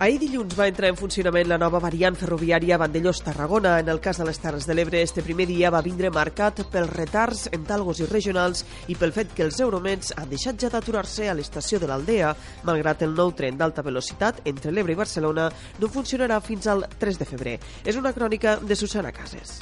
Ahir dilluns va entrar en funcionament la nova variant ferroviària Vandellós-Tarragona. En el cas de les Terres de l'Ebre, este primer dia va vindre marcat pels retards en talgos i regionals i pel fet que els euromets han deixat ja d'aturar-se a l'estació de l'Aldea, malgrat el nou tren d'alta velocitat entre l'Ebre i Barcelona no funcionarà fins al 3 de febrer. És una crònica de Susana Cases.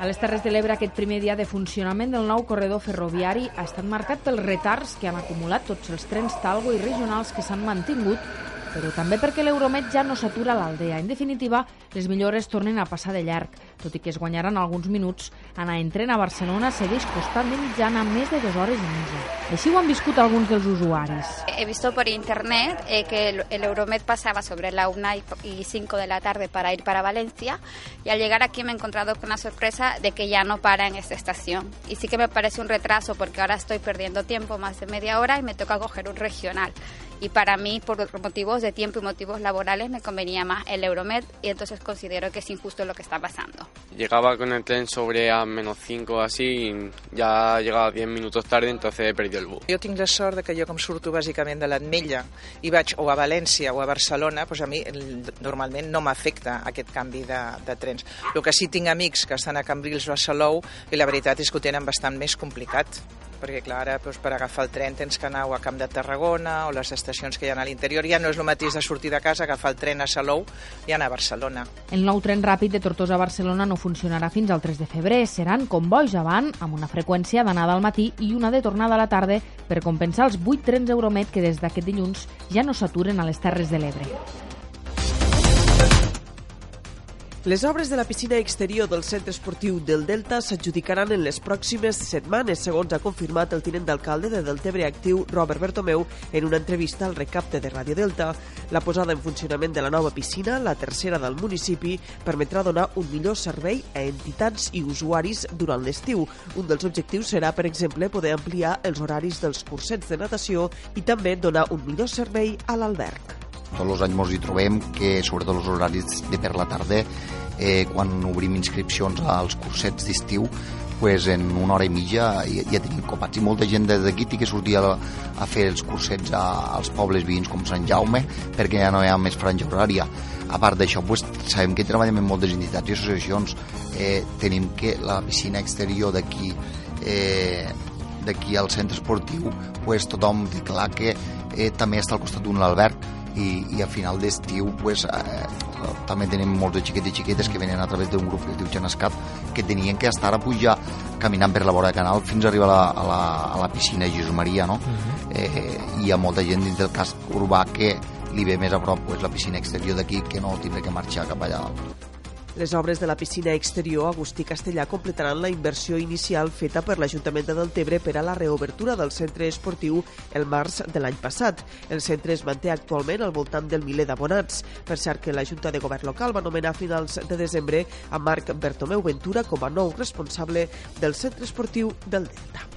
A les Terres de l'Ebre, aquest primer dia de funcionament del nou corredor ferroviari ha estat marcat pels retards que han acumulat tots els trens talgo i regionals que s'han mantingut però també perquè l'Euromet ja no s'atura l'Aldea. En definitiva, les millores tornen a passar de llarg. Tot i que es guanyaran alguns minuts, anar en tren a Barcelona segueix costant de mitjana més de dues hores i mitja. Així ho han viscut alguns dels usuaris. He visto por internet eh, que el Euromet pasaba sobre la 1 y 5 de la tarde para ir para Valencia y al llegar aquí me he encontrado con la sorpresa de que ya no para en esta estación. Y sí que me parece un retraso porque ahora estoy perdiendo tiempo más de media hora y me toca coger un regional. Y para mí, por motivos de tiempo y motivos laborales, me convenía más el Euromed y entonces considero que es injusto lo que está pasando. Llegaba con el tren sobre a menos 5 así y ya llegaba 10 minutos tarde, entonces he perdido el bus. Jo tinc la sort de que jo com surto bàsicament de l'Atmella i vaig o a València o a Barcelona, doncs a mi normalment no m'afecta aquest canvi de, de trens. El que sí tinc amics que estan a Cambrils o a Salou i la veritat és que ho tenen bastant més complicat perquè clar, ara doncs, per agafar el tren tens que anar a Camp de Tarragona o les estacions que hi ha a l'interior. Ja no és el mateix de sortir de casa, agafar el tren a Salou i anar a Barcelona. El nou tren ràpid de Tortosa a Barcelona no funcionarà fins al 3 de febrer. Seran convois avant, amb una freqüència d'anada al matí i una de tornada a la tarda per compensar els 8 trens Euromet que des d'aquest dilluns ja no s'aturen a les Terres de l'Ebre. Les obres de la piscina exterior del centre esportiu del Delta s'adjudicaran en les pròximes setmanes, segons ha confirmat el tinent d'alcalde de Deltebre Actiu, Robert Bertomeu, en una entrevista al recapte de Ràdio Delta. La posada en funcionament de la nova piscina, la tercera del municipi, permetrà donar un millor servei a entitats i usuaris durant l'estiu. Un dels objectius serà, per exemple, poder ampliar els horaris dels cursets de natació i també donar un millor servei a l'alberg tots els anys ens hi trobem que sobretot els horaris de per la tarda eh, quan obrim inscripcions als cursets d'estiu pues en una hora i mitja ja, ja tenim copats. I molta gent d'aquí té que sortir a, a fer els cursets a, als pobles veïns com Sant Jaume perquè ja no hi ha més franja horària. A part d'això pues, sabem que treballem amb moltes entitats i associacions. Eh, tenim que la piscina exterior d'aquí eh, d'aquí al centre esportiu pues, tothom té clar que eh, també està al costat d'un alberg i, i a final d'estiu pues, eh, també tenim molts de xiquets i xiquetes que venen a través d'un grup que es diu Genescat que tenien que estar a pujar caminant per la vora del canal fins a arribar a la, a la, a la piscina Jesús Maria no? Uh mhm. -huh. eh, hi ha molta gent dins del casc urbà que li ve més a prop pues, la piscina exterior d'aquí que no tindrà que marxar cap allà dalt. Les obres de la piscina exterior Agustí Castellà completaran la inversió inicial feta per l'Ajuntament de Deltebre per a la reobertura del centre esportiu el març de l'any passat. El centre es manté actualment al voltant del miler d'abonats. Per cert que la Junta de Govern local va nomenar a finals de desembre a Marc Bertomeu Ventura com a nou responsable del centre esportiu del Delta.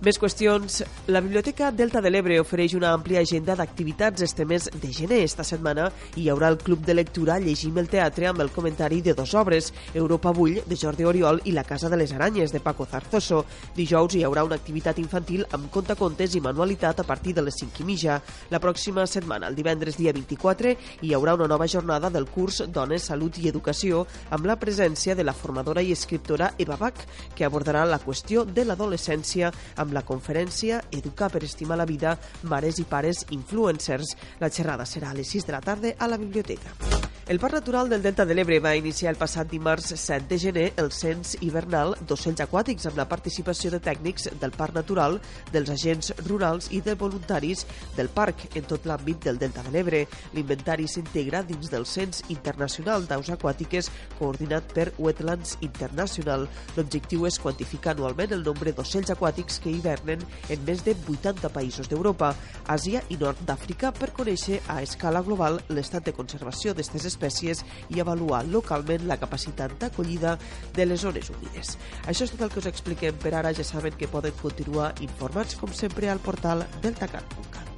Més qüestions. La Biblioteca Delta de l'Ebre ofereix una àmplia agenda d'activitats este mes de gener. Esta setmana hi haurà el Club de Lectura Llegim el Teatre amb el comentari de dos obres, Europa Bull, de Jordi Oriol, i La Casa de les Aranyes, de Paco Zarzoso. Dijous hi haurà una activitat infantil amb contacontes i manualitat a partir de les 5 i mitja. La pròxima setmana, el divendres dia 24, hi haurà una nova jornada del curs Dones, Salut i Educació amb la presència de la formadora i escriptora Eva Bach, que abordarà la qüestió de l'adolescència amb amb la conferència Educar per estimar la vida, mares i pares influencers. La xerrada serà a les 6 de la tarda a la biblioteca. El Parc Natural del Delta de l'Ebre va iniciar el passat dimarts 7 de gener el cens hivernal d'ocells aquàtics amb la participació de tècnics del Parc Natural, dels agents rurals i de voluntaris del parc en tot l'àmbit del Delta de l'Ebre. L'inventari s'integra dins del cens internacional d'aus aquàtiques coordinat per Wetlands International. L'objectiu és quantificar anualment el nombre d'ocells aquàtics que hivernen en més de 80 països d'Europa, Àsia i Nord d'Àfrica per conèixer a escala global l'estat de conservació d'aquestes espècies i avaluar localment la capacitat d'acollida de les zones humides. Això és tot el que us expliquem per ara. Ja saben que poden continuar informats, com sempre, al portal deltacat.cat.